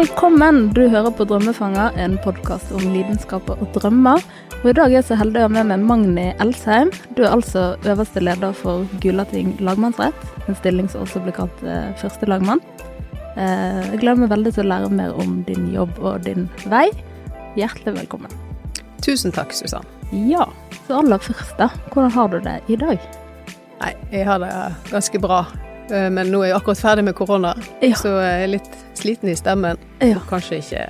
Velkommen! Du hører på Drømmefanger, en podkast om lidenskaper og drømmer. Og I dag er jeg så heldig å ha med meg Magni Elsheim. Du er altså øverste leder for Gulating lagmannsrett, en stilling som også blir kalt eh, første lagmann. Eh, jeg gleder meg veldig til å lære mer om din jobb og din vei. Hjertelig velkommen. Tusen takk, Susann. Ja, så aller først, da. Hvordan har du det i dag? Nei, jeg har det ganske bra. Eh, men nå er jeg akkurat ferdig med korona, Ja. så jeg er litt sliten i stemmen. Ja. Kanskje ikke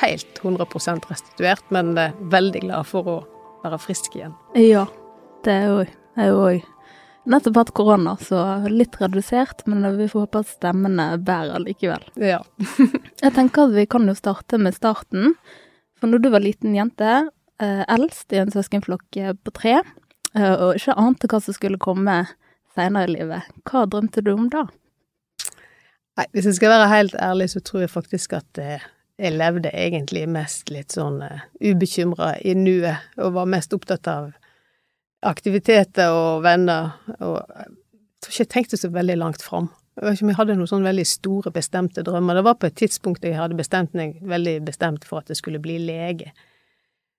helt 100% restituert, men er veldig glad for å være frisk igjen. Ja, det er jo jeg òg. Nettopp hatt korona, så litt redusert, men vi får håpe at stemmene bærer likevel. Ja. Jeg tenker at vi kan jo starte med starten. For når du var liten jente, eh, eldst i en søskenflokk eh, på tre, og ikke ante hva som skulle komme senere i livet, hva drømte du om da? Nei, hvis jeg skal være helt ærlig, så tror jeg faktisk at eh, jeg levde egentlig mest litt sånn uh, ubekymra i nuet, og var mest opptatt av aktiviteter og venner, og jeg tror ikke jeg tenkte så veldig langt fram. Jeg vet ikke om jeg hadde noen sånn veldig store, bestemte drømmer. Det var på et tidspunkt jeg hadde bestemt meg veldig bestemt for at jeg skulle bli lege.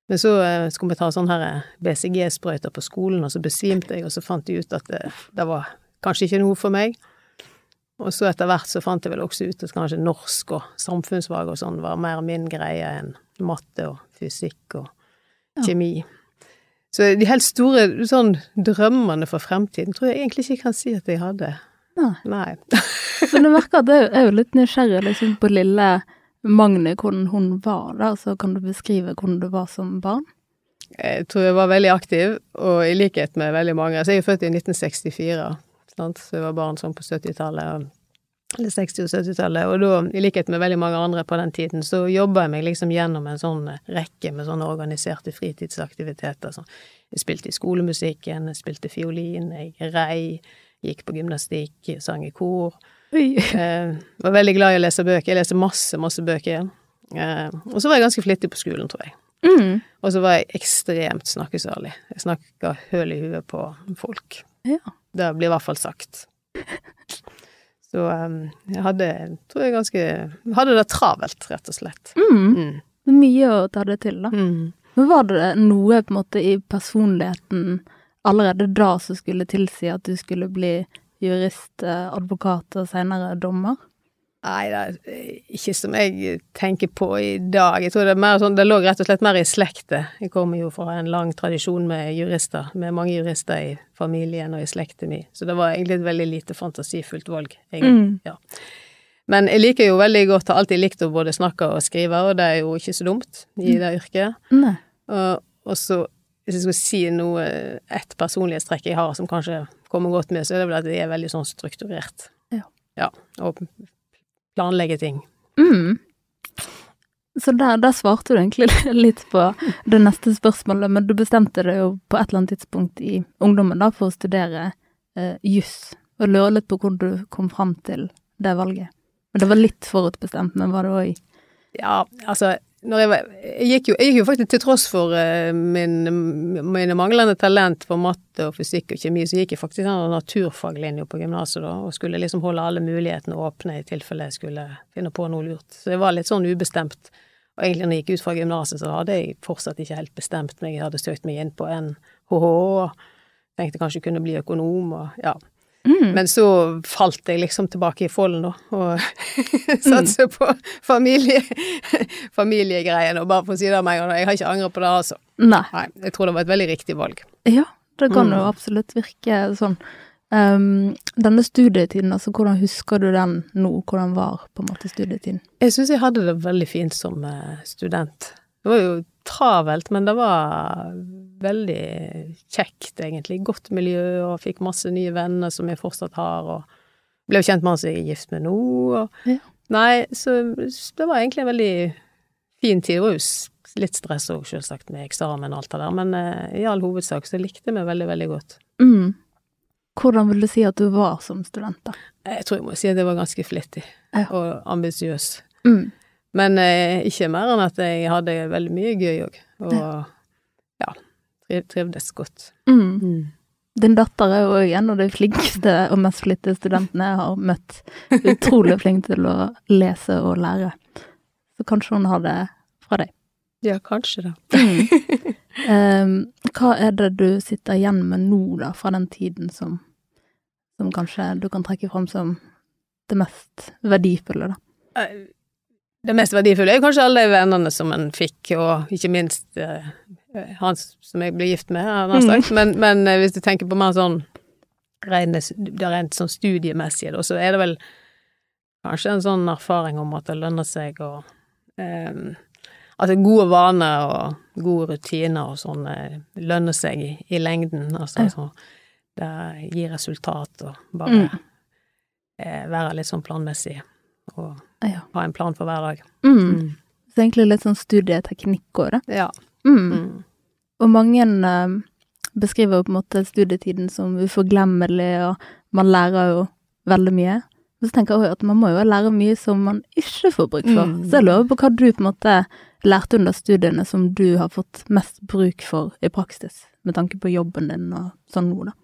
Men så eh, skulle vi ta sånn her eh, BCG-sprøyter på skolen, og så besvimte jeg, og så fant jeg ut at det, det var kanskje ikke noe for meg. Og så etter hvert så fant jeg vel også ut at kanskje norsk og samfunnsfag og sånn var mer min greie enn matte og fysikk og Ja. kjemi. Så de helt store sånn drømmene for fremtiden tror jeg egentlig ikke kan si at jeg hadde. Nei. Nei. Men du merker at jeg er jo litt nysgjerrig liksom, på lille Magne, hvordan hun var da, så kan du beskrive hvordan du var som barn? Jeg tror jeg var veldig aktiv, og i likhet med veldig mange Altså, jeg er født i 1964, sant? så jeg var barn sånn på 70-tallet, eller 60- og 70-tallet, og da, i likhet med veldig mange andre på den tiden, så jobba jeg meg liksom gjennom en sånn rekke med sånne organiserte fritidsaktiviteter. Så jeg spilte i skolemusikken, jeg spilte fiolin, jeg rei, gikk på gymnastikk, sang i kor. Oi. Eh, var veldig glad i å lese bøker. Jeg leste masse, masse bøker. Eh, og så var jeg ganske flittig på skolen, tror jeg. Mm. Og så var jeg ekstremt snakkesalig. Jeg snakka høl i huet på folk. Ja. Det blir i hvert fall sagt. Så um, jeg hadde, tror jeg ganske Hadde det travelt, rett og slett. Mm. Mm. Mye å ta det til, da. Mm. Men var det noe på en måte i personligheten allerede da som skulle tilsi at du skulle bli jurist, eh, advokat og senere dommer? Nei, det er ikke som jeg tenker på i dag. Jeg tror det er mer sånn, det lå rett og slett mer i slekta. Jeg kommer jo fra en lang tradisjon med jurister, med mange jurister i familien og i slekta mi, så det var egentlig et veldig lite fantasifullt valg. egentlig. Mm. Ja. Men jeg liker jo veldig godt, har alltid likt å både snakke og skrive, og det er jo ikke så dumt i det yrket. Mm. Og, og så, hvis jeg skulle si noe, et personlighetstrekk jeg har som kanskje kommer godt med, så er det vel at jeg er veldig sånn strukturert. Ja. Ja, og planlegge ting. Mm. Så der, der svarte du egentlig litt på det neste spørsmålet, men du bestemte deg jo på et eller annet tidspunkt i ungdommen da for å studere eh, juss, og lurer litt på hvordan du kom fram til det valget. Men det var litt forutbestemt, men var det òg Ja, altså jeg, jeg, gikk jo, jeg gikk jo faktisk til tross for uh, min, mine manglende talent for matte og fysikk og kjemi, så gikk jeg faktisk en naturfaglinje på gymnaset da, og skulle liksom holde alle mulighetene åpne i tilfelle jeg skulle finne på noe lurt. Så jeg var litt sånn ubestemt. Og egentlig når jeg gikk ut fra gymnaset, så hadde jeg fortsatt ikke helt bestemt meg. Jeg hadde søkt meg inn på NHH, tenkte kanskje jeg kunne bli økonom og ja. Mm. Men så falt jeg liksom tilbake i folden, da, og satser på familie, familiegreiene, og bare for å si det med en gang, jeg har ikke angret på det, altså. Nei. Nei, jeg tror det var et veldig riktig valg. Ja, det kan Mm. jo absolutt virke sånn. Um, denne studietiden, altså hvordan husker du den nå? Hvordan var på en måte studietiden? Jeg syns jeg hadde det veldig fint som eh, student. Det var jo travelt, men det var veldig kjekt, egentlig. Godt miljø, og fikk masse nye venner som jeg fortsatt har, og ble jo kjent med han som jeg er gift med nå, og Ja. Nei, så det var egentlig en veldig fin tid. Det var jo litt stress òg, selvsagt, med eksamen og alt det der, men eh, i all hovedsak så likte jeg meg veldig, veldig godt. Mm. Hvordan vil du si at du var som student, da? Jeg tror jeg må si at jeg var ganske flittig Ja. og ambisiøs. Mm. Men eh, ikke mer enn at jeg hadde veldig mye gøy òg, og ja, triv, trivdes godt. Mm. Din datter er jo en av de flinkeste og mest flittige studentene jeg har møtt. Utrolig flink til å lese og lære. så kanskje hun har det fra deg. Ja, kanskje det. Um, hva er det du sitter igjen med nå, da, fra den tiden som, som kanskje du kan trekke fram som det mest verdifulle, da? Eh, Det mest verdifulle er kanskje alle de vennene som en fikk, og ikke minst eh, han som jeg ble gift med, har sagt. Mm. Men, men eh, hvis du tenker på mer sånn rene, det rent sånn studiemessige, da, så er det vel kanskje en sånn erfaring om at det lønner seg å eh, At gode vaner og gode rutiner og sånn eh, lønner seg i, i lengden. Altså Ja. så det gir resultat og bare Mm. eh, være litt sånn planmessig og Ja. ha en plan for hver dag. Mm. Så egentlig litt sånn studieteknikk òg, da. Ja. Mm. Mm. Og mange eh, beskriver jo på en måte studietiden som uforglemmelig, og man lærer jo veldig mye. Men så tenker jeg også at man må jo lære mye som man ikke får bruk for. Mm. Så jeg lurer på hva du på en måte lærte under studiene som du har fått mest bruk for i praksis, med tanke på jobben din og sånn nå, da.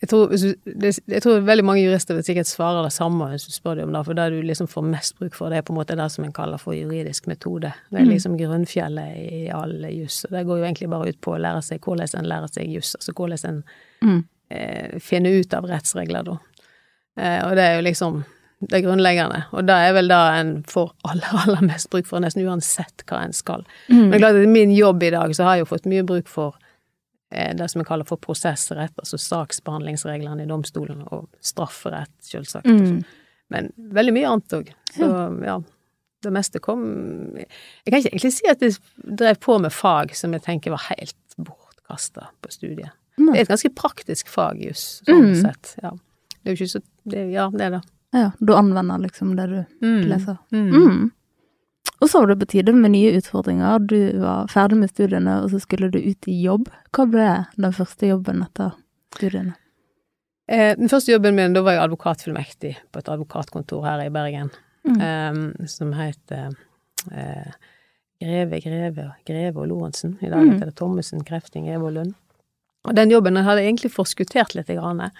Jeg tror, du, jeg tror veldig mange jurister vil sikkert svare det samme hvis du spør dem om det, for det du liksom får mest bruk for, det er på en måte det som en kaller for juridisk metode. Det er Mm. liksom grunnfjellet i all juss, og det går jo egentlig bare ut på å lære seg hvordan en lærer seg juss, altså hvordan en Mm. eh, finner ut av rettsregler, da. Eh, og det er jo liksom det grunnleggende, og det er vel det en får aller, aller mest bruk for, nesten uansett hva en skal. Men er klart at i min jobb i dag så har jeg jo fått mye bruk for det som vi kaller for prosessrett, altså saksbehandlingsreglene i domstolen, og strafferett, selvsagt. Mm. Men veldig mye annet òg. Så ja, det meste kom Jeg kan ikke egentlig si at jeg drev på med fag som jeg tenker var helt bortkasta på studiet. Nei. Det er et ganske praktisk fag, juss, sånn Mm. sett. Ja. Det er jo ikke så det, Ja, det er det. Ja, du anvender liksom det du leser. Mm. Og så var det på tide med nye utfordringer. Du var ferdig med studiene, og så skulle du ut i jobb. Hva ble den første jobben etter studiene? Eh, den første jobben min, da var jeg advokatfullmektig på et advokatkontor her i Bergen, Mm. eh, som het eh, Greve, Greve, Greve og Lorentzen. I dag Mm. heter det Thommessen, Krefting, Greve og Lund. Og den jobben den hadde jeg egentlig forskuttert litt, grann,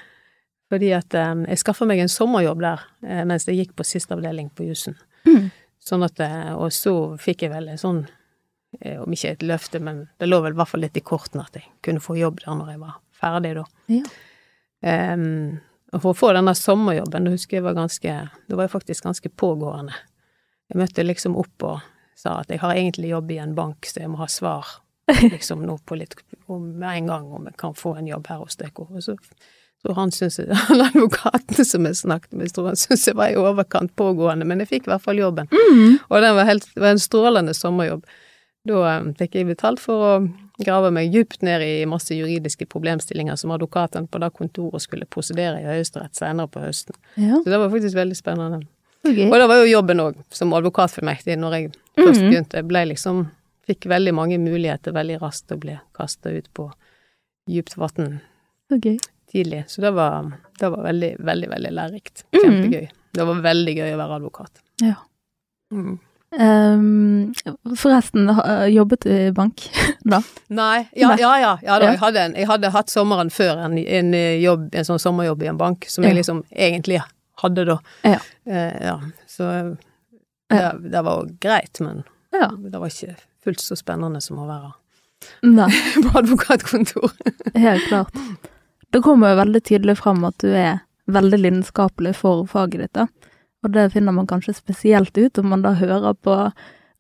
fordi at eh, jeg skaffa meg en sommerjobb der eh, mens jeg gikk på siste avdeling på jussen. Mm. Sånn at, eh, og så fikk jeg vel en sånn, eh, om ikke et løfte, men det lå vel i hvert fall litt i kortene at jeg kunne få jobb der når jeg var ferdig, da. Ja. Um, og for å få denne sommerjobben, da husker jeg var ganske Da var jeg faktisk ganske pågående. Jeg møtte liksom opp og sa at jeg har egentlig jobb i en bank, så jeg må ha svar liksom nå på litt om, med en gang om jeg kan få en jobb her hos dere. Og så tror han syntes Han advokaten som jeg snakket med, tror han syntes jeg var i overkant pågående, men jeg fikk i hvert fall jobben. Mm. Og den var, helt, var en strålende sommerjobb. Da um, fikk jeg betalt for å grave meg dypt ned i masse juridiske problemstillinger som advokaten på det kontoret skulle prosedere i Høyesterett senere på høsten. Ja, Så det var faktisk veldig spennende. Okay. Og det var jo jobben òg, som advokatfullmektig, når jeg først Mhm. begynte. Jeg ble liksom Fikk veldig mange muligheter veldig raskt å bli kasta ut på dypt vann gøy. Tidlig. Så det var, det var veldig, veldig, veldig lærerikt. Mhm. Kjempegøy. Det var veldig gøy å være advokat. Ja. Mm. Um, forresten, jobbet du i bank da? Nei, ja, ja, ja. ja da. Jeg, hadde en, jeg hadde hatt sommeren før en, en jobb, en sånn sommerjobb i en bank, som jeg liksom egentlig hadde da. Ja. Uh, ja. Så det, det var greit, men Ja. det var ikke fullt så spennende som å være Nei, på advokatkontor. helt klart. Det kommer jo veldig tydelig fram at du er veldig lidenskapelig for faget ditt, da. Og det finner man kanskje spesielt ut om man da hører på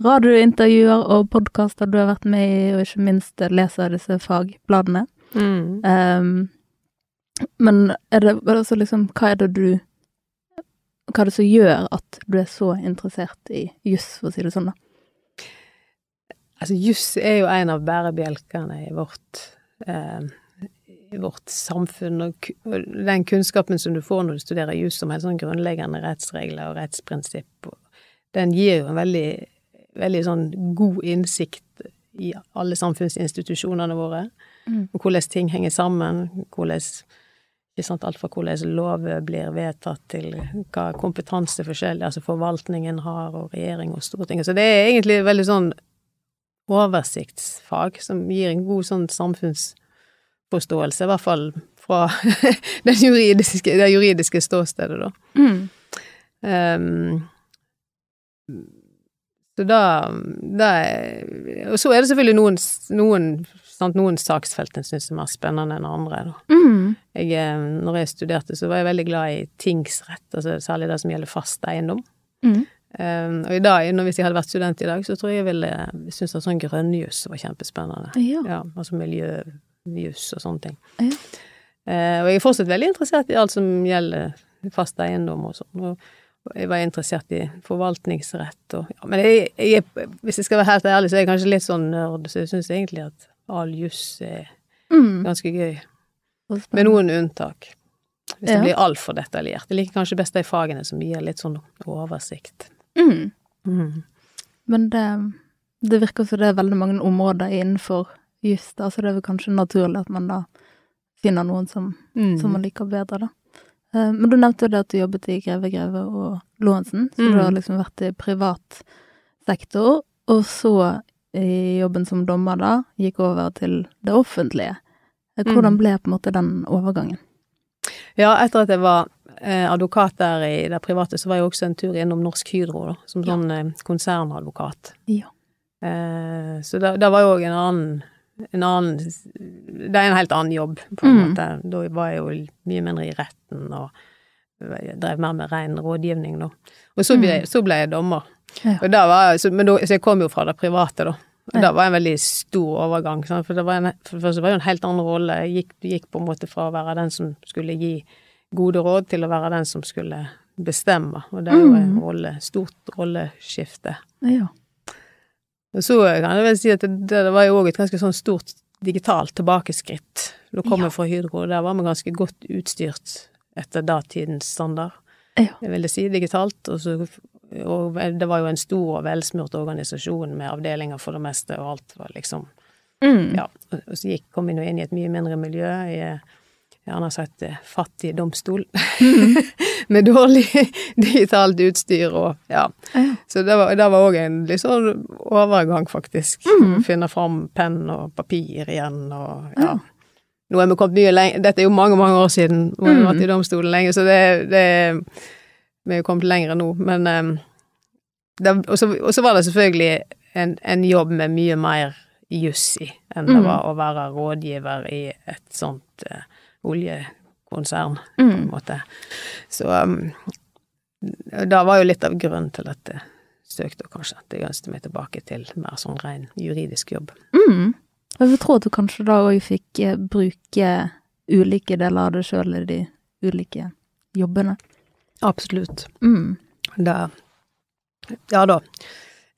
radiointervjuer og podkaster du har vært med i, og ikke minst leser disse fagbladene. Mm. Um, men er det altså liksom Hva er det du Hva er det som gjør at du er så interessert i juss, for å si det sånn, da? Altså, juss er jo en av bærebjelkene i vårt, eh, i vårt samfunn, og, den kunnskapen som du får når du studerer jus om helt sånn grunnleggende rettsregler og rettsprinsipp, den gir jo en veldig, veldig sånn god innsikt i alle samfunnsinstitusjonene våre, Mm. og hvordan ting henger sammen, hvordan sant, alt fra hvordan lover blir vedtatt til hva kompetanse forskjellig, altså forvaltningen har, og regjering og Stortinget. Så det er egentlig veldig sånn oversiktsfag som gir en god sånn samfunnsforståelse, i hvert fall fra den juridiske, juridiske ståstedet, da. Mm. Um, Så da, da er- Og så er det selvfølgelig noen, noen, sant, noen saksfelt en syns er mer spennende enn andre. Da. Mm. Jeg, eh, når jeg studerte, så var jeg veldig glad i tingsrett, altså særlig det som gjelder fast eiendom. Mm. Um, og i dag, når hvis jeg hadde vært student i dag, så tror jeg jeg ville synes at sånn grønnjus var kjempespennende. Ja. Ja, altså miljøjus og sånne ting. Ja. Eh, og jeg er fortsatt veldig interessert i alt som gjelder fast eiendom og sånn. Og, jeg var interessert i forvaltningsrett og ja, Men jeg, jeg, hvis jeg skal være helt ærlig, så er jeg kanskje litt sånn nerd, så jeg syns egentlig at all juss er Mm. ganske gøy. Med noen unntak. Hvis det Ja. blir altfor detaljert. Jeg liker kanskje best de fagene som gir litt sånn oversikt. Mm. Mm. Men det, det virker som det er veldig mange områder innenfor juss, da, så det er vel kanskje naturlig at man da finner noen som, Mm. som man liker bedre, da. Eh, Men du nevnte jo det at du jobbet i Greve Greve og Lorentzen, så Mm. du har liksom vært i privat sektor, og så i jobben som dommer da, gikk over til det offentlige. Eh, Hvordan Mm. ble på en måte den overgangen? Ja, etter at jeg var eh, advokat der i det private, så var jeg også en tur innom Norsk Hydro, da, som sånn konsernadvokat. Ja. Så det, det var jo òg en annen en annen Det er en helt annen jobb, på en Mm. måte. Da var jeg jo mye mindre i retten og drev mer med ren rådgivning, da. Og så ble, Mm. så ble jeg dommer. Ja. Og da var, så, men da, så jeg kom jo fra det private, da. Og da var en veldig stor overgang. Sant? For, det var en, for det første var jo en helt annen rolle. Jeg gikk, gikk på en måte fra å være den som skulle gi gode råd, til å være den som skulle bestemme. Og det er jo en Mm. rolle, stort rolleskifte. Ja. Og så kan jeg vel si at det, det var jo òg et ganske sånn stort digitalt tilbakeskritt. Da kom Ja. jeg fra Hydro, der var vi ganske godt utstyrt etter datidens standard. Ja. Jeg vil si digitalt, og, så, og det var jo en stor og velsmurt organisasjon med avdelinger for det meste, og alt var liksom Mm. Ja. Og så gikk, kom vi nå inn i et mye mindre miljø, i gjerne sagt eh, fattig domstol, med dårlig digitalt utstyr og ja. Så det var, òg en litt sånn overgang, faktisk. Mm. Finne fram penn og papir igjen og Ja. ja. Nå er vi kommet mye lenger Dette er jo mange, mange år siden, jeg har vært i domstolen lenge, så det, det Vi er jo kommet lenger nå, men um, og, så, var det selvfølgelig en, en jobb med mye mer juss i enn det Mhm. var å være rådgiver i et sånt eh, oljekonsern, på en Mm. måte. Så um, da var jo litt av grunnen til at jeg søkte kanskje at jeg ønsket meg tilbake til mer sånn ren juridisk jobb. Mm. Jeg tror at du kanskje da òg fikk eh, bruke ulike deler av deg sjøl i de ulike jobbene. Absolutt. Mm. Da Ja da.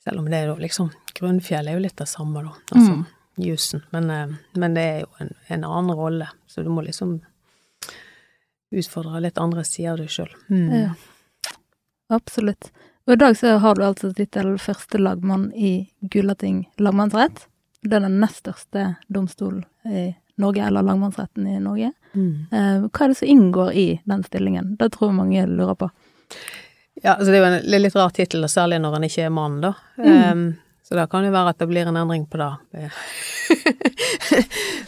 Selv om det er jo liksom Grunnfjell er jo litt det samme, da. Altså Mm. Jussen. Men, eh, men det er jo en, en annen rolle, så du må liksom utfordre litt andre sider av deg sjøl. Ja. Absolutt. Og i dag så har du altså tittel førstelagmann i Gulating lagmannsrett. Det er den nest største domstolen i Norge, eller lagmannsretten i Norge. Mm. Eh, hva er det som inngår i den stillingen? Det tror jeg mange lurer på. Ja, altså det er jo en litt- rar tittel, særlig når han ikke er mann, da. Mm. Em, så da kan det være at det blir en endring på det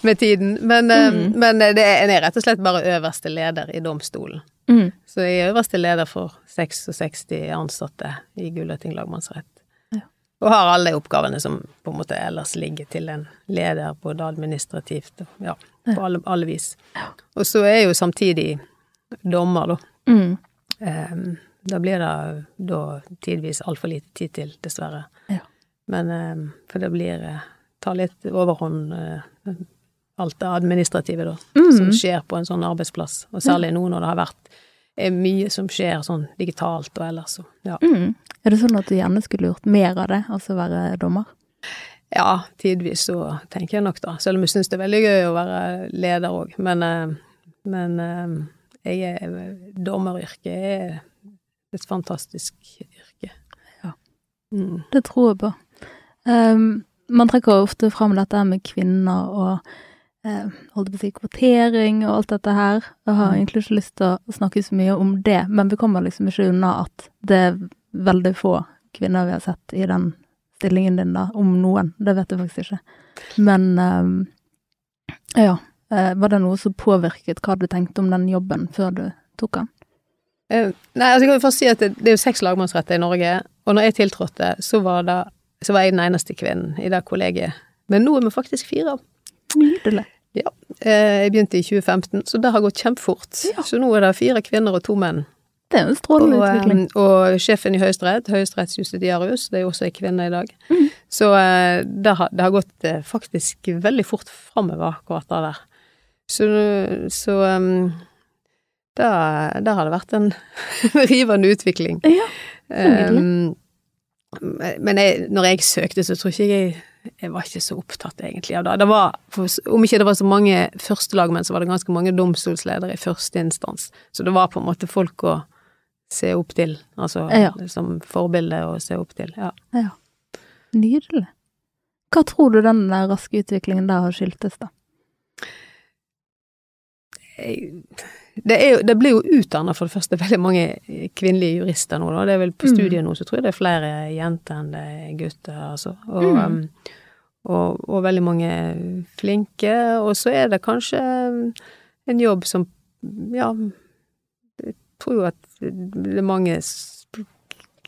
med, tiden. Men, Mm. men det er, en er rett og slett bare øverste leder i domstolen. Mm. Så jeg er øverste leder for 66 ansatte i Gulating lagmannsrett. Ja. Og har alle de oppgavene som på en måte ellers ligger til en leder, både administrativt og ja, på alle, alle vis. Og så er jeg jo samtidig dommer, da. Mm. Ehm, da blir det da tidvis altfor lite tid til, dessverre. Ja. Men ehm, For det blir eh, tar litt overhånd eh, alt det administrative, da, Mm. som skjer på en sånn arbeidsplass. Og særlig nå når det har vært mye som skjer sånn digitalt og ellers. Så, ja. Mm. Er det sånn at du gjerne skulle gjort mer av det, altså være dommer? ja, tidvis så tenker jeg nok da. Selv om jeg syns det er veldig gøy å være leder òg. Men, eh, men eh, jeg er dommeryrket er et fantastisk yrke. Ja. Mm. Det tror jeg på. Um, man trekker ofte fram dette med kvinner og eh, holdt på å si kvotering og alt dette her. Jeg har Mm. egentlig ikke lyst til å snakke så mye om det, men vi kommer liksom ikke unna at det er veldig få kvinner vi har sett i den stillingen din, da. Om noen. Det vet jeg faktisk ikke. Men um, ja. Eh, var det noe som påvirket hva du tenkte om den jobben før du tok den? Uh, Nei, altså jeg kan jo først si at det, det er jo seks lagmannsretter i Norge, og når jeg tiltrådte, så var, det, så var jeg den eneste kvinnen i det kollegiet. Men nå er vi faktisk fire. Nydelig. Ja. Eh, Jeg begynte i 2015, så det har gått kjempefort. Ja. Så nå er det fire kvinner og to menn. Det er en strålende Og, utvikling. eh, og sjefen i Høyesterett, høyesterettsjustitiarius, det er jo også ei kvinne i dag. Mm. Så eh, det har, det har gått faktisk veldig fort framover, akkurat det der. Så, så um, da, da har det vært en rivende utvikling. Ja, Um, men jeg, når jeg søkte, så tror ikke jeg jeg var ikke så opptatt egentlig av det. det var, om ikke det var så mange førstelagmenn, så var det ganske mange domstolsledere i første instans. Så det var på en måte folk å se opp til, altså Ja. som forbilde å se opp til. Ja. Ja. Nydelig. Hva tror du den der raske utviklingen der har skyldtes, da? Jeg- Det, er det blir jo utdanna for det første veldig mange kvinnelige jurister nå, da. Det er vel på Mm. studiet nå så tror jeg det er flere jenter enn det er gutter, altså. Og, Mm. um, og, og veldig mange flinke. Og så er det kanskje um, en jobb som Ja, jeg tror jo at det er mange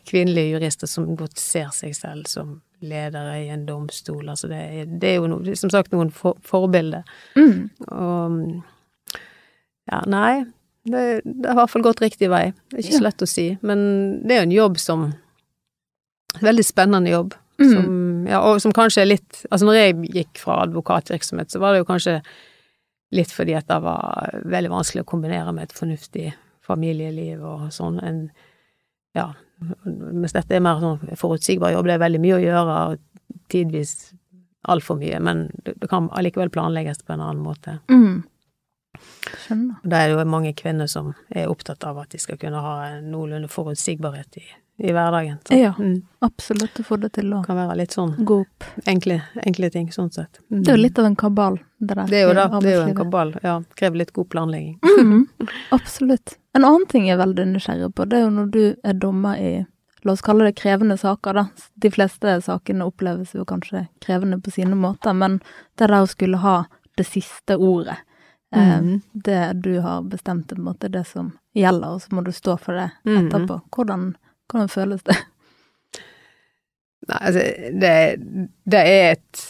kvinnelige jurister som godt ser seg selv som ledere i en domstol. Altså det, det er jo no, som sagt noen for, forbilder. Mm. Og ja, nei. Det, det har i hvert fall gått riktig vei. Det er ikke så lett å si. Men det er jo en jobb som Veldig spennende jobb. Mm. Som, ja, og som kanskje er litt Altså, når jeg gikk fra advokatvirksomhet, så var det jo kanskje litt fordi at det var veldig vanskelig å kombinere med et fornuftig familieliv og sånn. En, ja, mens dette er mer sånn forutsigbar jobb. Det er veldig mye å gjøre, og tidvis altfor mye, men det, det kan allikevel planlegges på en annen måte. Mm. Skjønner. Da er det jo mange kvinner som er opptatt av at de skal kunne ha noenlunde forutsigbarhet i, i hverdagen. Så, Ja. mm, Absolutt å få det til å kan være litt sånn gå opp. enkle, enkle ting, sånn sett. Mm. Det er jo litt av en kabal, det der. Det er jo det. Det er jo en kabal. Ja. Krever litt god planlegging. Mm, absolutt. En annen ting jeg er veldig nysgjerrig på, det er jo når du er dommer i La oss kalle det krevende saker, da. De fleste sakene oppleves jo kanskje krevende på sine måter, men det der å skulle ha det siste ordet, eh, Mhm. det du har bestemt, er på en måte det som gjelder, og så må du stå for det Mhm. etterpå. Hvordan, hvordan føles det? Nei, altså, det, det er et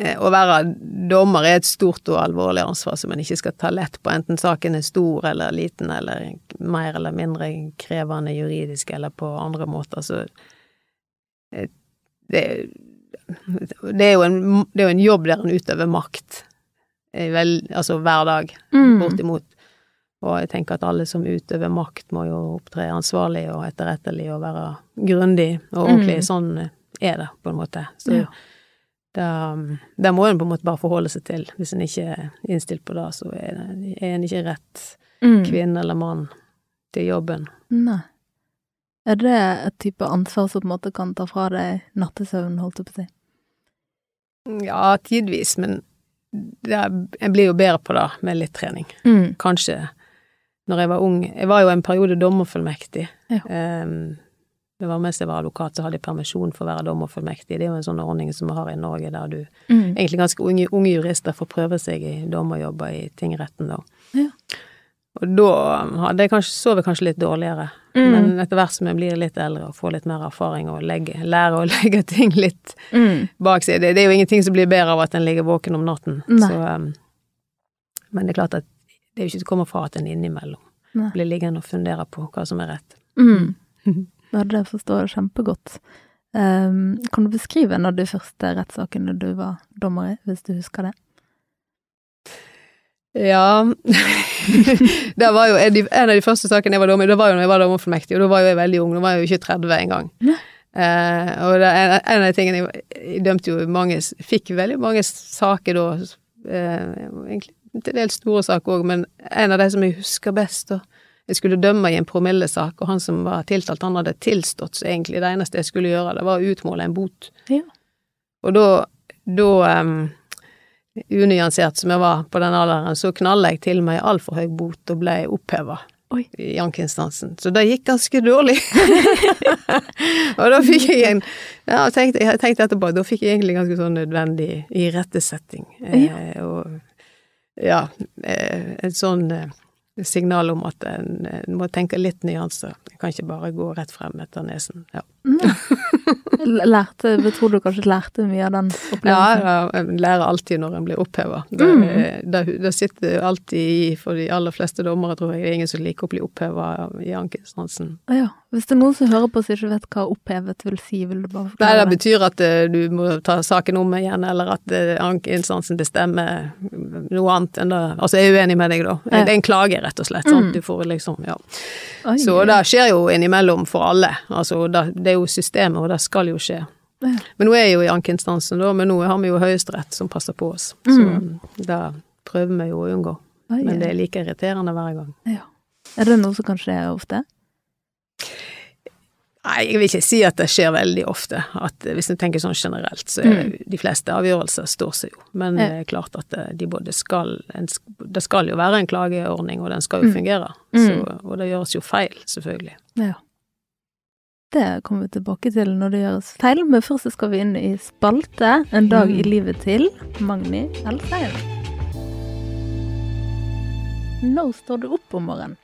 eh, Å være dommer er et stort og alvorlig ansvar som en ikke skal ta lett på, enten saken er stor eller liten, eller mer eller mindre krevende juridisk, eller på andre måter, så eh, det, det, er en, det er jo en jobb der en utøver makt, vel, altså hver dag, Mm. bortimot. Og jeg tenker at alle som utøver makt, må jo opptre ansvarlig og etterrettelig og være grundig og ordentlig. Mm. Sånn er det, på en måte. Så Ja. det, da, må en på en måte bare forholde seg til. Hvis en ikke er innstilt på det, så er, det, er en ikke rett Mm. kvinne eller mann til jobben. Nei. Er det et type ansvar som på en måte kan ta fra deg nattesøvn, holdt jeg på å si? Ja, tidvis, men en blir jo bedre på det med litt trening. Mm. kanskje når jeg var ung Jeg var jo en periode dommerfullmektig. Ja. Um, det var mens jeg var advokat, så hadde jeg permisjon for å være dommerfullmektig. Det er jo en sånn ordning som vi har i Norge, der du Mm. egentlig ganske unge, unge jurister får prøve seg i dommerjobber i tingretten, da. Ja. Og da hadde jeg kanskje, sov jeg kanskje litt dårligere. Mm. Men etter hvert som jeg blir litt eldre og får litt mer erfaring og legge, lærer å legge ting litt Mm. bak seg Det, det er jo ingenting som blir bedre av at en ligger våken om natten. Så, um, men det er klart at det er jo ikke til å komme fra at en innimellom Nei. blir liggende og fundere på hva som er rett. Mm. Ja, det forstår jeg kjempegodt. Um, kan du beskrive en av de første rettssakene du var dommer i, hvis du husker det? Ja Det var jo en, en av de første sakene jeg var dommer i, det var jo når jeg var dommerfullmektig, og da var jo jeg veldig ung, da var jeg jo ikke 30 engang. Eh, og det, en, en av de tingene jeg, jeg dømte jo mange Fikk veldig mange saker da, eh, egentlig til dels store saker òg, men en av de som jeg husker best, da Jeg skulle dømme i en promillesak, og han som var tiltalt, han hadde tilstått, så egentlig det eneste jeg skulle gjøre, det var å utmåle en bot. Ja. Og da, da um, unyansert som jeg var på den alderen, så knalla jeg til meg altfor høy bot og ble oppheva Oi. i ankeinstansen. Så det gikk ganske dårlig. og da fikk jeg en Ja, jeg tenkte, jeg tenkte etterpå, da fikk jeg egentlig ganske sånn nødvendig irettesetting. Eh, og ja, eh, et sånn eh, signal om at en, en må tenke litt nyanser. En kan ikke bare gå rett frem etter nesen. Ja. L- Lærte, jeg tror du kanskje lærte mye av den opplevelsen? ja, en lærer alltid når en blir oppheva. Det, Mm. det, det sitter alltid i, for de aller fleste dommere, tror jeg, det er ingen som liker å bli oppheva i ankeinstansen. Ja. Hvis det er noen som hører på som ikke vet hva opphevet vil si, vil du bare Nei, forklare det betyr at uh, du må ta saken om igjen, eller at uh, ankeinstansen bestemmer noe annet enn det Altså, jeg er uenig med deg, da. Ja. Det er en klage, rett og slett. Mm. Du får liksom, ja. Oi, Så det skjer jo innimellom for alle. Altså, det, det er jo systemet, og det skal jo skje. Ja. Men nå er jeg jo i ankeinstansen, da, men nå har vi jo Høyesterett som passer på oss. Så Mm. det prøver vi jo å unngå. Oi, Men det er like irriterende hver gang. ja. Er det noe som kan skje ofte? Nei, jeg vil ikke si at det skjer veldig ofte. At eh, hvis en tenker sånn generelt, så er det, de fleste avgjørelser står seg jo. Men Mm. Ja. det er klart at eh, de både skal en, Det skal jo være en klageordning, og den skal jo Mm. fungere. Mm. Så, og det gjøres jo feil, selvfølgelig. Ja. Det kommer vi tilbake til når det gjøres feil, men først skal vi inn i spalte En dag i Mm. livet til Magni Elsheim. Når står du opp om morgenen?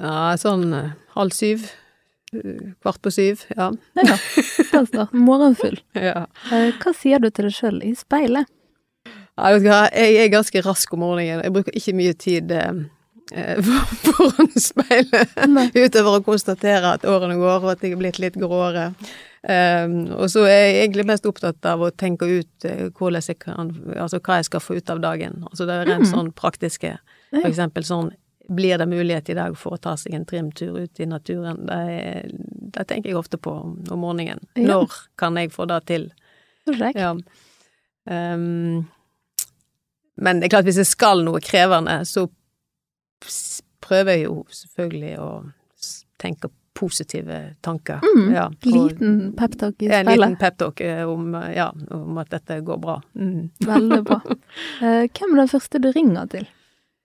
Ja, sånn eh, halv syv. eh, Kvart på syv, ja. Ja, da står morgenfull. ja. Eh, Hva sier du til deg sjøl i speilet? Ja, vet du hva, jeg er ganske rask om morgenen. Jeg bruker ikke mye tid eh, foran speilet, utover å konstatere at årene går, og at jeg er blitt litt gråere. Um, og så er jeg egentlig mest opptatt av å tenke ut jeg kan, altså hva jeg skal få ut av dagen. Altså det er rent Mm. sånn praktiske. For eksempel sånn, blir det mulighet i dag for å ta seg en trimtur ut i naturen? Det, det tenker jeg ofte på om, morgenen. Ja. Når kan jeg få det til? Kjekt. Ja. Um, men det er klart, hvis jeg skal noe krevende, så prøver jeg jo selvfølgelig å tenke positive tanker. Mm, Ja, og- Liten peptalk i en liten peptalk eh, om, ja, om at dette går bra. Mm. Veldig bra. Eh, Hvem er den første du ringer til?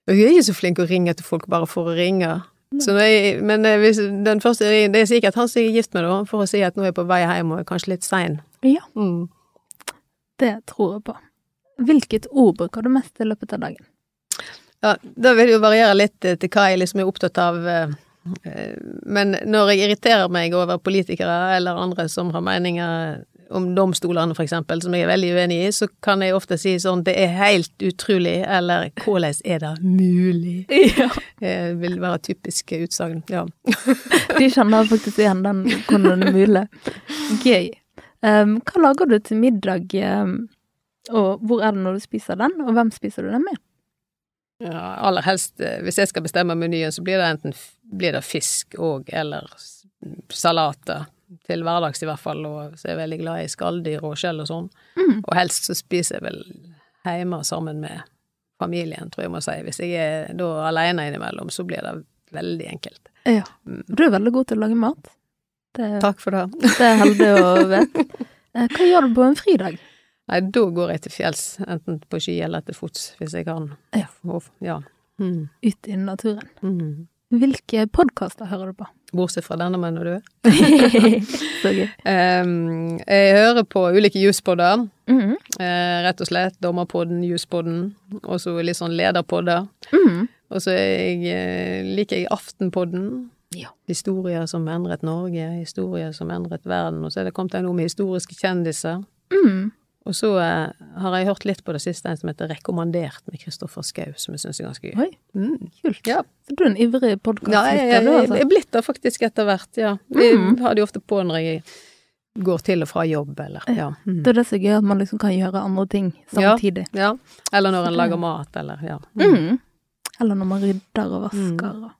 Jeg er ikke så flink å ringe til folk bare for å ringe. Jeg, men eh, hvis den første ringen det er sikkert han som jeg er gift med, da, for å si at nå er jeg på vei hjem og er kanskje litt sein. Ja, Mm. det tror jeg på. Hvilket ord bruker du mest i løpet av dagen? Ja, da vil det jo variere litt eh, til hva jeg liksom er opptatt av. eh, Men når jeg irriterer meg over politikere eller andre som har meninger om domstolene, eksempel, som jeg er veldig uenig i, så kan jeg ofte si sånn 'det er helt utrolig', eller 'hvordan er det mulig'? Ja. Det vil være typiske utsagn, ja. De kjenner faktisk igjen den hvordan mulig. Gøy. Um, hva lager du til middag, um, og hvor er det når du spiser den, og hvem spiser du den med? ja. Aller helst, eh, hvis jeg skal bestemme menyen, så blir det enten blir det fisk og eller salater. Til hverdags i hvert fall, og så er jeg veldig glad i skalldyr og skjell og sånn. Mm. Og helst så spiser jeg vel hjemme sammen med familien, tror jeg må si. Hvis jeg er da alene innimellom, så blir det veldig enkelt. Ja. Mm. Du er veldig god til å lage mat. Det, Takk for det. det er heldig å vite. Eh, Hva gjør du på en fridag? Nei, da går jeg til fjells, enten på ski eller til fots, hvis jeg kan. Ja. Ja. Mm. Ut i naturen. Mm. Hvilke podkaster hører du på? Bortsett fra denne, mener du? Så gøy. Um, jeg hører på ulike juspodder, Mm. eh, rett og slett. Dommerpodden, juspodden, og så litt sånn lederpodder. Mm. Og så eh, liker jeg Aftenpodden. Ja. Historier som endret Norge, historier som endret verden. Og så er det kommet noe med historiske kjendiser. Mm. Og så eh, har jeg hørt litt på det siste, en som heter Rekommandert med Kristoffer Schou, som jeg syns er ganske gøy. Oi, Mm. kult. Ja. Så du er en ivrig Ja, podkastlytter, ja, altså? jeg er blitt det faktisk etter hvert, ja. Jeg Mm. har det jo ofte på når jeg går til og fra jobb, eller ja. Mm. Det er det som er gøy, at man liksom kan gjøre andre ting samtidig. ja. Eller når en lager mat, eller ja. Mm. Eller når man rydder og vasker. Mm. og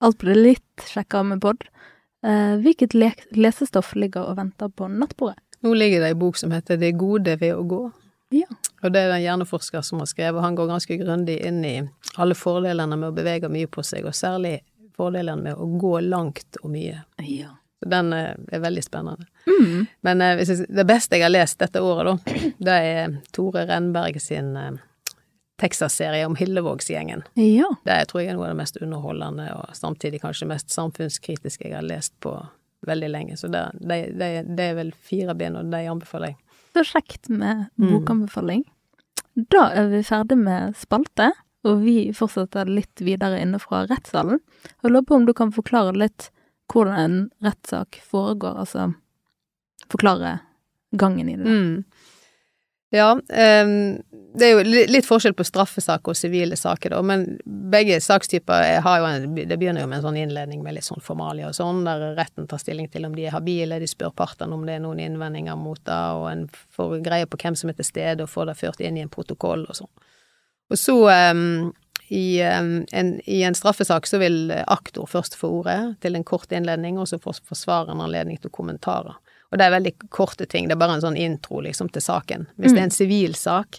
Alt blir litt sjekka med pod. Eh, hvilket le lesestoff ligger og venter på nattbordet? Nå ligger det ei bok som heter Det gode ved å gå. Ja. Og det er det en hjerneforsker som har skrevet, han går ganske grundig inn i alle fordelene med å bevege mye på seg, og særlig fordelene med å gå langt og mye. ja. Så den eh, er veldig spennende. Mm. Men eh, det beste jeg har lest dette året, da, det er Tore Renberg sin eh, Texas-serie om Hillevågsgjengen. Ja. Det tror jeg er noe av det mest underholdende, og samtidig kanskje mest samfunnskritiske jeg har lest på veldig lenge. Så det, det, det, det er vel fire bind, og de anbefaler jeg. Så kjekt med Mm. bokanbefaling. Da er vi ferdig med spalte, og vi fortsetter litt videre inne fra rettssalen. Og lurer på om du kan forklare litt hvordan en rettssak foregår, altså forklare gangen i det. Mm. Ja, um, det er jo litt forskjell på straffesaker og sivile saker, da, men begge sakstyper har jo en Det begynner jo med en sånn innledning med litt sånn formalia og sånn, der retten tar stilling til om de er habile, de spør partene om det er noen innvendinger mot det, og en får greie på hvem som er til stede, og får det ført inn i en protokoll og sånn. Og så um, i, en, i, en, straffesak så vil aktor først få ordet til en kort innledning, og så får forsvareren anledning til kommentarer. Og det er veldig korte ting, det er bare en sånn intro liksom til saken. Hvis mm. det er en sivil sak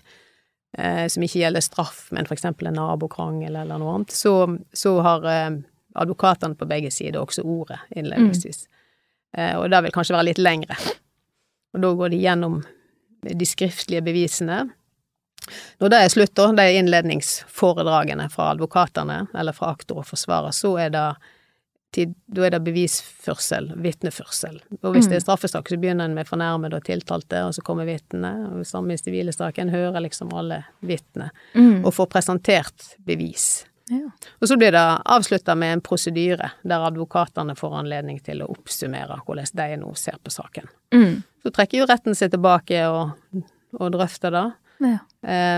eh, som ikke gjelder straff, men eksempel en nabokrangel eller noe annet, så, så har eh, advokatene på begge sider også ordet innledningsvis. Mm. Eh, og det vil kanskje være litt lengre. Og da går de gjennom de skriftlige bevisene når det er slutt, da, de innledningsforedragene fra advokatene, eller fra aktor og forsvarer, så er det da er det bevisførsel, vitneførsel. Og hvis mm. det er straffesak, så begynner en med fornærmede og tiltalte, og så kommer vitnene, og samme i sivile saker, hører liksom alle vitnene, mm. og får presentert bevis. Ja. Og så blir det avslutta med en prosedyre der advokatene får anledning til å oppsummere hvordan de nå ser på saken. Mm. Så trekker jo retten seg tilbake og, og drøfter det. Ja.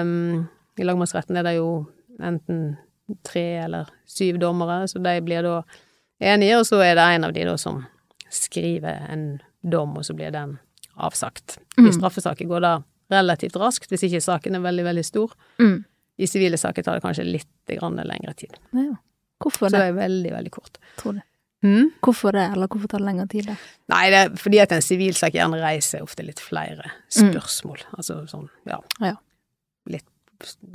Um, I lagmannsretten er det jo enten tre eller syv dommere, så de blir da enige, og så er det en av de da som skriver en dom, og så blir den avsagt. Mm. I straffesaker går det relativt raskt, hvis ikke saken er veldig, veldig stor. Mm. I sivile saker tar det kanskje litt lengre tid. Ja. Hvorfor det? Så det er veldig, veldig kort. Tror du. Mm? Hvorfor det, eller hvorfor tar det lengre tid? Da? Nei, det er fordi at en sivilsak gjerne reiser ofte litt flere mm. spørsmål. Mm. Altså sånn, ja. ja. Litt,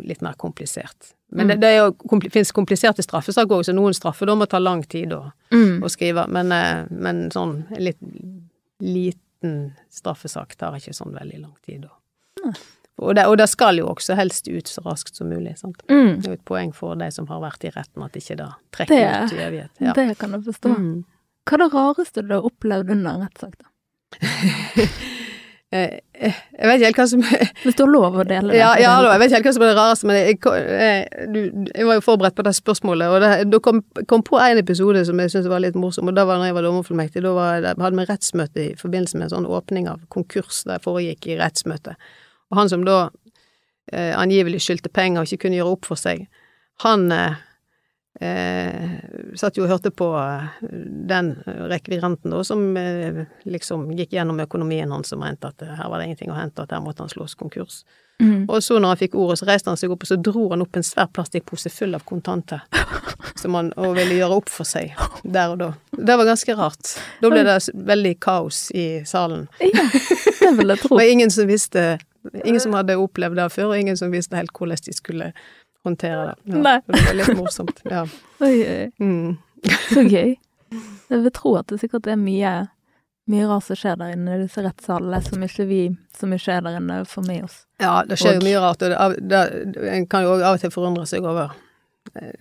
litt, mer komplisert. Men mm. det, det kompl finnes kompliserte straffesaker òg, så noen straffedommer tar lang tid å, mm. å skrive. Men, eh, men, sånn litt liten straffesak tar ikke sånn veldig lang tid. Og, og, det, og det skal jo også helst ut så raskt som mulig. sant? Mm. Det er jo et poeng for de som har vært i retten, at ikke det trekker det, ut i evighet. Ja. Det kan jeg forstå. Mm. Hva er det rareste du har opplevd under en rettssak, da? Eh, eh, jeg vet ikke helt hva som Hvis du har lov å dele det? Ja, ja jeg vet ikke helt hva som er det rareste, men jeg, jeg, jeg var jo forberedt på det spørsmålet, og det, da kom, kom på en episode som jeg syntes var litt morsom, og da var når jeg var dommerfullmektig. Da var, hadde vi rettsmøte i forbindelse med en sånn åpning av konkurs det foregikk i rettsmøtet. Og han som da eh, angivelig skyldte penger og ikke kunne gjøre opp for seg, han eh, eh, satt jo og hørte på eh, den rekvirenten da, som eh, liksom gikk gjennom økonomien hans og mente at her var det ingenting å hente, at her måtte han slås konkurs. Mm. Og så når han fikk ordet, så reiste han seg opp, og så dro han opp en svær plastikkpose full av kontanter. Som han og ville gjøre opp for seg der og da. Det var ganske rart. Da ble det veldig kaos i salen. Ja, det vil jeg tro. og ingen som visste Ingen som hadde opplevd det før, og ingen som visste helt hvordan de skulle håndtere det. Ja, Nei. Det var litt morsomt. Ja. Oi, oi. Mm. Så gøy. Jeg vil tro at det sikkert er mye, mye rart som skjer der inne i disse rettssalene, som ikke vi som ikke er der inne, får med oss. Ja, det skjer jo mye rart, og det, det, en kan jo av og til forundre seg over eh,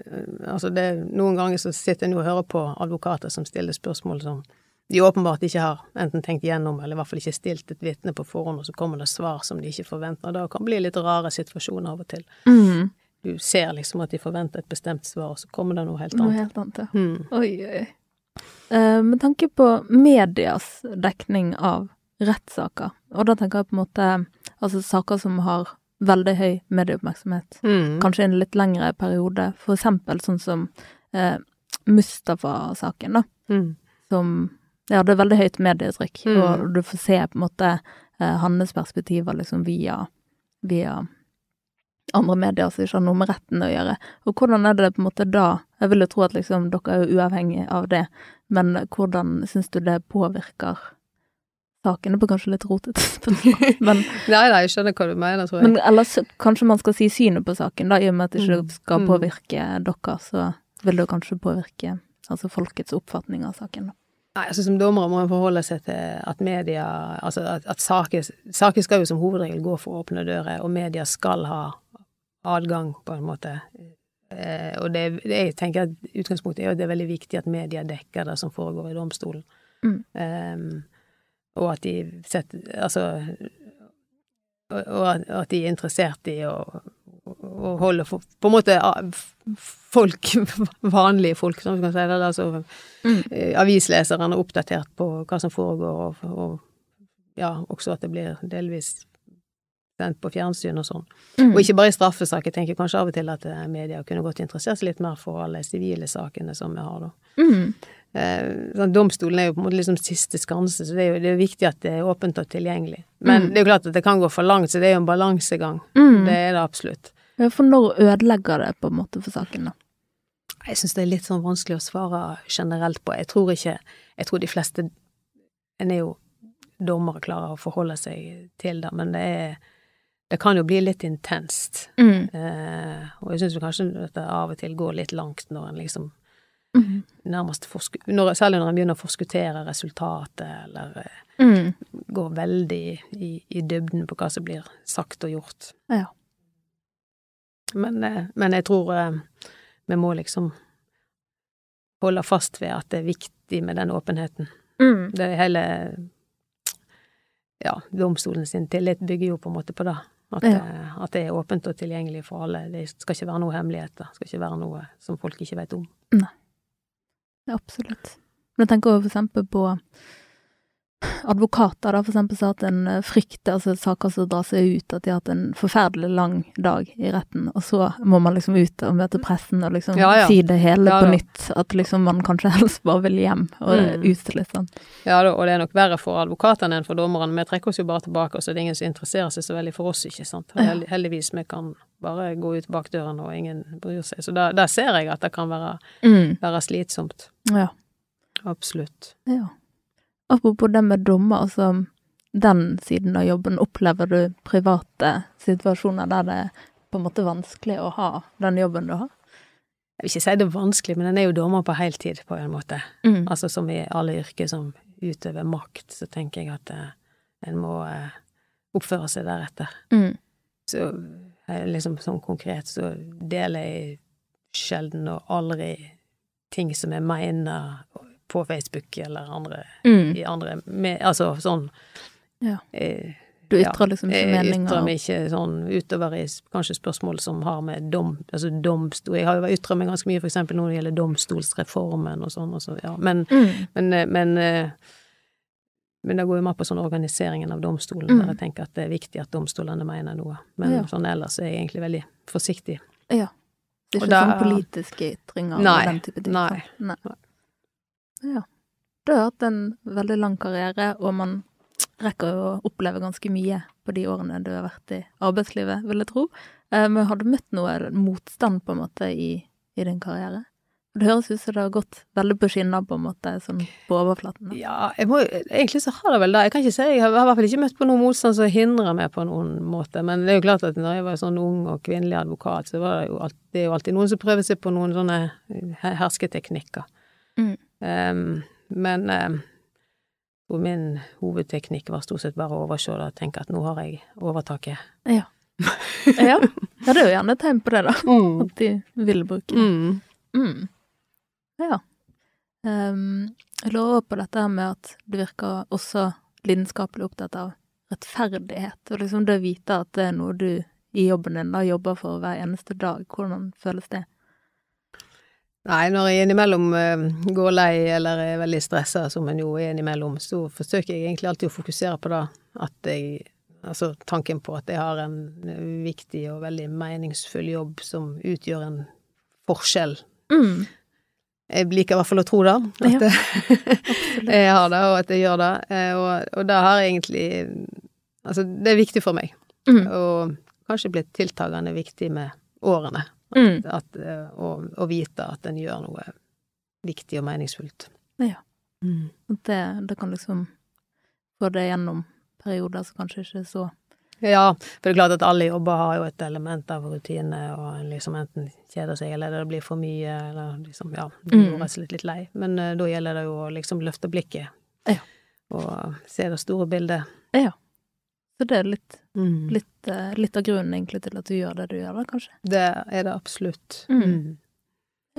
Altså, det, noen ganger så sitter en og hører på advokater som stiller spørsmål som de åpenbart ikke har enten tenkt gjennom, eller i hvert fall ikke stilt et vitne på forhånd, og så kommer det svar som de ikke forventer. Det kan bli litt rare situasjoner av og til. Mm. Du ser liksom at de forventer et bestemt svar, og så kommer det noe helt annet. Noe helt annet, ja. Mm. Oi, oi. Uh, med tanke på medias dekning av rettssaker, og da tenker jeg på en måte altså saker som har veldig høy medieoppmerksomhet, mm. kanskje i en litt lengre periode, for eksempel sånn som uh, Mustafa-saken, da, mm. som ja, det er veldig høyt medietrykk, mm. og du får se på en måte uh, hans perspektiver liksom via, via andre medier som ikke har noe med retten å gjøre. Og hvordan er det på en måte da Jeg vil jo tro at liksom dere er jo uavhengig av det, men hvordan syns du det påvirker saken? Det blir kanskje litt rotete men Nei, nei, jeg skjønner hva du mener, tror jeg. Men ellers kanskje man skal si synet på saken, da, i og med at det ikke skal skal mm. påvirke dere, så vil det kanskje påvirke altså folkets oppfatning av saken, da. Nei, altså Som dommer må en forholde seg til at media Altså at, at saker, saker skal jo som hovedregel gå for åpne dører, og media skal ha adgang, på en måte. Eh, og det, det, jeg tenker at utgangspunktet er at det er veldig viktig at media dekker det som foregår i domstolen. Mm. Um, og at de setter Altså og, at de er interessert i å, å å holde for, på en måte folk, vanlige folk, som vi kan si det, altså Mm. eh, avisleserne oppdatert på hva som foregår, og, og ja, også at det blir delvis sendt på fjernsyn og sånn. Mm. Og ikke bare i straffesaker, jeg tenker kanskje av og til at eh, media kunne godt interessert seg litt mer for alle sivile sakene som vi har, da. Mm. Eh, sånn, domstolen er jo på en måte liksom siste skanse, så det er jo det er viktig at det er åpent og tilgjengelig. Men Mm. det er jo klart at det kan gå for langt, så det er jo en balansegang. Mm. Det er det absolutt. Ja, For når ødelegger det på en måte for saken, da? Jeg syns det er litt sånn vanskelig å svare generelt på. Jeg tror ikke Jeg tror de fleste En er jo dommere klarer å forholde seg til det, men det er Det kan jo bli litt intenst. Mm. Eh, og jeg syns kanskje at det av og til går litt langt når en liksom Mm. nærmest forsku... Når, særlig når en begynner å forskuttere resultatet, eller eh, Mm. går veldig i, i dybden på hva som blir sagt og gjort. Ja. Men, eh, men jeg tror eh, vi må liksom holde fast ved at det er viktig med den åpenheten. Mm. Det er hele Ja, domstolen sin tillit bygger jo på en måte på det. At, Ja. eh, at det er åpent og tilgjengelig for alle. Det skal ikke være noe hemmeligheter. Det skal ikke være noe som folk ikke vet om. Nei. absolutt. Men jeg tenker for eksempel på advokater, da, for eksempel sa at en eh, frykter altså saker som drar seg ut, at de har hatt en forferdelig lang dag i retten, og så må man liksom ut og møte pressen og liksom Ja, ja. si det hele Ja, på nytt. At liksom man kanskje helst bare vil hjem og Mm. ut litt sånn. Ja og det er nok verre for advokatene enn for dommerne. Vi trekker oss jo bare tilbake, og så er det ingen som interesserer seg så veldig for oss, ikke sant. Heldigvis vi kan bare gå ut bak døren, og ingen bryr seg. Så da, der ser jeg at det kan være, Mm. være slitsomt. Ja. Absolutt. Ja. Apropos det med dommer, altså den siden av jobben, opplever du private situasjoner der det er på en måte vanskelig å ha den jobben du har? Jeg vil ikke si det er vanskelig, men en er jo dommer på heltid, på en måte. Mm. Altså som i alle yrker som utøver makt, så tenker jeg at eh, en må eh, oppføre seg deretter. Mm. Så eh, liksom sånn konkret så deler jeg sjelden og aldri ting som jeg mener på Facebook eller andre, Mm. i andre med, Altså sånn Ja. eh, Du ja, ytrer liksom ikke Jeg ytrer meg ikke sånn utover i kanskje spørsmål som har med dom Altså domstol Jeg har jo ytra meg ganske mye for eksempel når det gjelder domstolsreformen og sånn, og så, ja. Men, Mm. men, eh, men eh, men det går jo mer på sånn organiseringen av domstolen, Mm. der jeg tenker at det er viktig at domstolene mener noe. Men Ja. sånn ellers er jeg egentlig veldig forsiktig. Ja. Det er ikke da- sånn politiske ytringer Nei, og den type ting. nei, nei. Ja. Du har hatt en veldig lang karriere, og man rekker jo å oppleve ganske mye på de årene du har vært i arbeidslivet, vil jeg tro. Eh, Men har du møtt noe motstand, på en måte, i, i din karriere? Det høres ut som det har gått veldig på skinner, på en måte, sånn på overflaten. Ja, jeg må, egentlig så har det vel det. Jeg kan ikke si, jeg har i hvert fall ikke møtt på noen motstand som hindrer meg på noen måte. Men det er jo klart at når jeg var sånn ung og kvinnelig advokat, så var det jo alltid, det er jo alltid noen som prøver seg på noen sånne hersketeknikker. Mm. Em, men um, min hovedteknikk var stort sett bare å overse det og tenke at nå har jeg overtaket. Ja. ja. det er jo gjerne et tegn på det, da. Mm. At de vil bruke det. Mm. Mm. Ja. Um, jeg lurer på dette her med at du virker også lidenskapelig opptatt av rettferdighet, og liksom det å vite at det er noe du i jobben din da jobber for hver eneste dag. Hvordan føles det? Nei, når jeg innimellom eh, går lei eller er veldig stressa, som en jo er innimellom, så forsøker jeg egentlig alltid å fokusere på det. At jeg Altså tanken på at jeg har en viktig og veldig meningsfull jobb som utgjør en forskjell. Mm. Jeg liker i hvert fall å tro det, at Ja, jeg, jeg har det, og at jeg gjør det. Eh, Og, og det har egentlig Altså, det er viktig for meg, Mm. og kanskje blitt tiltagende viktig med årene. Mm. At, eh, og, å vite at en gjør noe viktig og meningsfullt. Ja. Mm. At det, det kan liksom få det gjennom perioder som kanskje ikke er så Ja, for det er klart at alle jobber har jo et element av rutine, og en liksom enten kjeder seg, eller det blir for mye, eller liksom, ja, du Mm. går rett og slett litt lei. Men uh, da gjelder det jo å liksom løfte blikket. Ja. Og se det store bildet. Ja. Så det er litt, Mm. litt, eh, litt av grunnen egentlig til at du gjør det du gjør, da, kanskje. Det er det absolutt. Mm.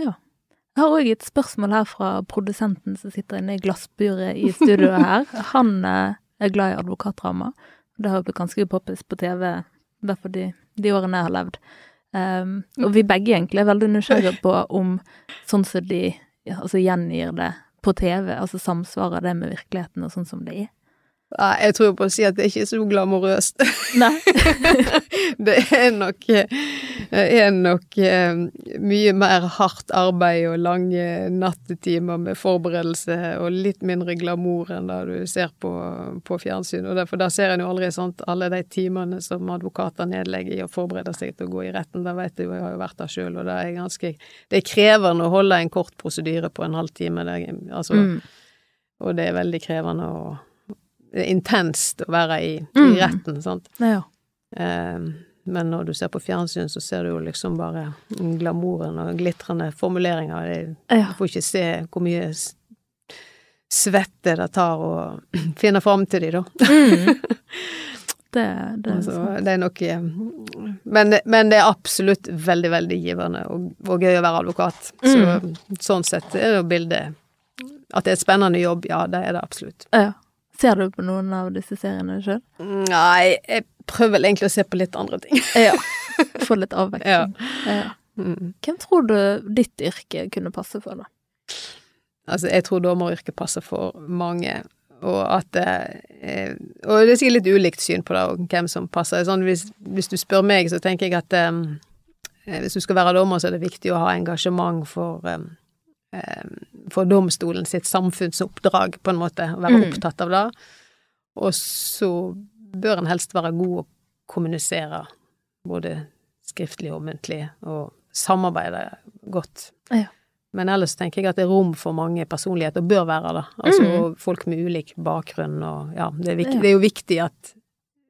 Jeg har òg et spørsmål her fra produsenten som sitter inne i glassburet i studioet her. Han eh, er glad i advokatdrama. Det har jo blitt ganske poppis på TV, i hvert fall de, de årene jeg har levd. Um, og vi begge egentlig er veldig nysgjerrige på om sånn som de ja, altså gjengir det på TV, altså samsvarer det med virkeligheten og sånn som det er. Nei, jeg tror på å si at det ikke er så glamorøst. Nei. det er nok, er nok eh, mye mer hardt arbeid og lange nattetimer med forberedelse og litt mindre glamour enn det du ser på, på fjernsyn. Og derfor, da ser en jo aldri sant, alle de timene som advokater nedlegger i å forberede seg til å gå i retten. Da vet du, jeg har jo vært der sjøl, og det er ganske Det er krevende å holde en kort prosedyre på en halvtime. Det, altså, mm. Og det er veldig krevende å intenst å være i, mm. i retten, sant. Ja. Eh, men når du ser på fjernsyn, så ser du jo liksom bare glamouren og glitrende formuleringer. Du får ikke se hvor mye svette det tar å finne fram til de, da. Mm. Det, det, altså, det, er nok eh, men, men, det er absolutt veldig, veldig givende og, og gøy å være advokat. Så, mm. sånn sett er det jo bildet At det er et spennende jobb, ja, det er det absolutt. Ja. Ser du på noen av disse seriene sjøl? Nei, jeg prøver vel egentlig å se på litt andre ting. ja. Få litt avveksling. Ja. Ja. Mm. Hvem tror du ditt yrke kunne passe for, da? Altså, jeg tror dommeryrket passer for mange, og at eh, Og det er sikkert litt ulikt syn på det, og hvem som passer. Sånn, hvis, hvis, du spør meg, så tenker jeg at eh, hvis du skal være dommer, så er det viktig å ha engasjement for Eh, for domstolen sitt samfunnsoppdrag, på en måte, å være mm. opptatt av det. Og så bør en helst være god å kommunisere, både skriftlig og muntlig, og samarbeide godt. Ja. Men ellers tenker jeg at det er rom for mange personligheter, og bør være det. Altså mm. folk med ulik bakgrunn og ja, det viktig, ja. det er, jo viktig at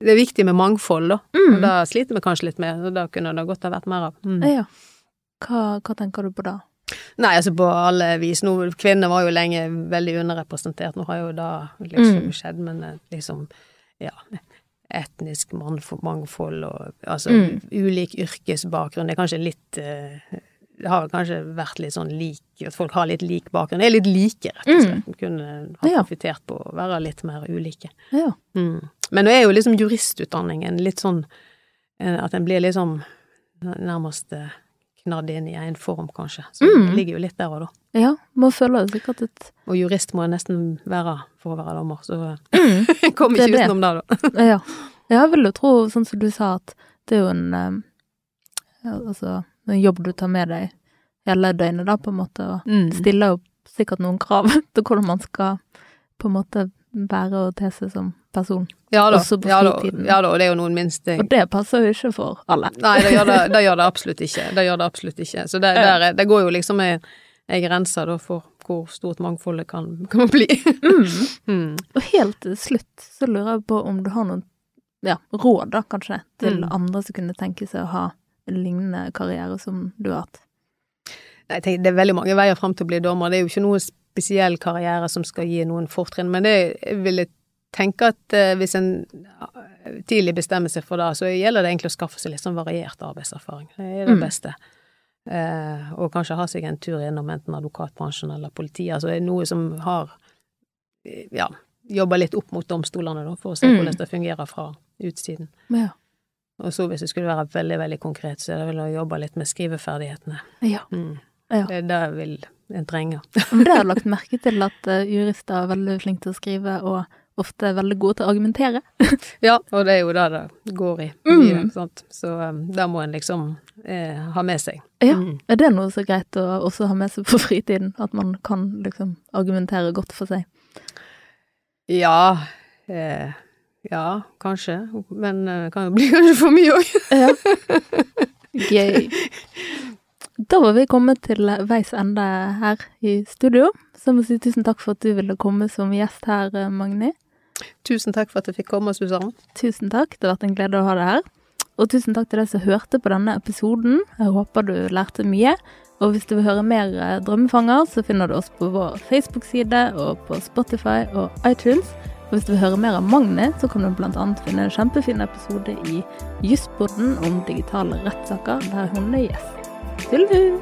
Det er viktig med mangfold, da. Mm. Og det sliter vi kanskje litt med, og da kunne det godt ha vært mer av. Mm. Ja. Hva, hva tenker du på da? Nei, altså på alle vis. Nå, kvinner var jo lenge veldig underrepresentert. Nå har jo da liksom mm. skjedd, men eh, liksom Ja. Etnisk mangfold og altså mm. ulik yrkesbakgrunn. Det er kanskje litt uh, Det har kanskje vært litt sånn lik At folk har litt lik bakgrunn. Det er litt like, rett og slett. Mm. Kunne ha profitert på å være litt mer ulike. Ja. Mm. Men nå er jo liksom juristutdanningen litt sånn eh, At en blir liksom nærmest knadd inn i en form, kanskje. Så mm. det ligger jo litt der og da. Ja, man føler det sikkert ut. Og jurist må jeg nesten være for å være dommer, så mm. kommer ikke utenom det, da. ja. Jeg vil jo tro, sånn som du sa, at det er jo en um, Altså, en jobb du tar med deg hele døgnet, da, på en måte, og mm. stiller jo sikkert noen krav til hvordan man skal på en måte være og te seg som person. Ja da, også på ja, da, ja da, og det er jo noen minste Og det passer jo ikke for alle. Nei, det gjør det, det, gjør det absolutt ikke. Det gjør det absolutt ikke. Så det, der, det går jo liksom ei, ei grense da for hvor stort mangfoldet kan, kan bli. mm. Mm. Og helt til slutt så lurer jeg på om du har noen ja, råd, da, kanskje, til mm. andre som kunne tenke seg å ha en lignende karriere som du har hatt? Nei, tenker, det er veldig mange veier fram til å bli dommer. Det er jo ikke noe spesiell karriere som skal gi noen fortrinn, men det vil jeg tenke at eh, hvis en tidlig bestemmer seg for det, så gjelder det egentlig å skaffe seg litt sånn variert arbeidserfaring. Det er det mm. beste. Eh, og kanskje ha seg en tur innom enten advokatbransjen eller politiet. Altså noe som har ja, jobba litt opp mot domstolene, da, for å se mm. hvordan det fungerer fra utsiden. Ja. Og så hvis det skulle være veldig, veldig konkret, så er det vel å jobbe litt med skriveferdighetene. Ja. Mm. ja. Det, det vil en trenger. Men det har jeg lagt merke til at uh, jurister er veldig flinke til å skrive, og ofte er veldig gode til å argumentere. ja, og det er jo det det går i. Mm. Så um, det må en liksom eh, ha med seg. Ja, mm. Er det noe så greit å også ha med seg på fritiden? At man kan liksom argumentere godt for seg? Ja. Eh, ja, kanskje. Men det eh, kan jo bli kanskje for mye òg. ja. Gøy. Da var vi kommet til veis ende her i studio. Så jeg må si tusen takk for at du ville komme som gjest her, Magni. Tusen takk for at jeg fikk komme, Susanne. Tusen takk, det har vært en glede å ha deg her. Og tusen takk til deg som hørte på denne episoden. Jeg håper du lærte mye. Og hvis du vil høre mer eh, Drømmefanger, så finner du oss på vår Facebook-side og på Spotify og iTunes. Og hvis du vil høre mer av Magni, så kan du bl.a. finne en kjempefin episode i Jusspodden om digitale rettssaker, der hun er gjest. Till nu!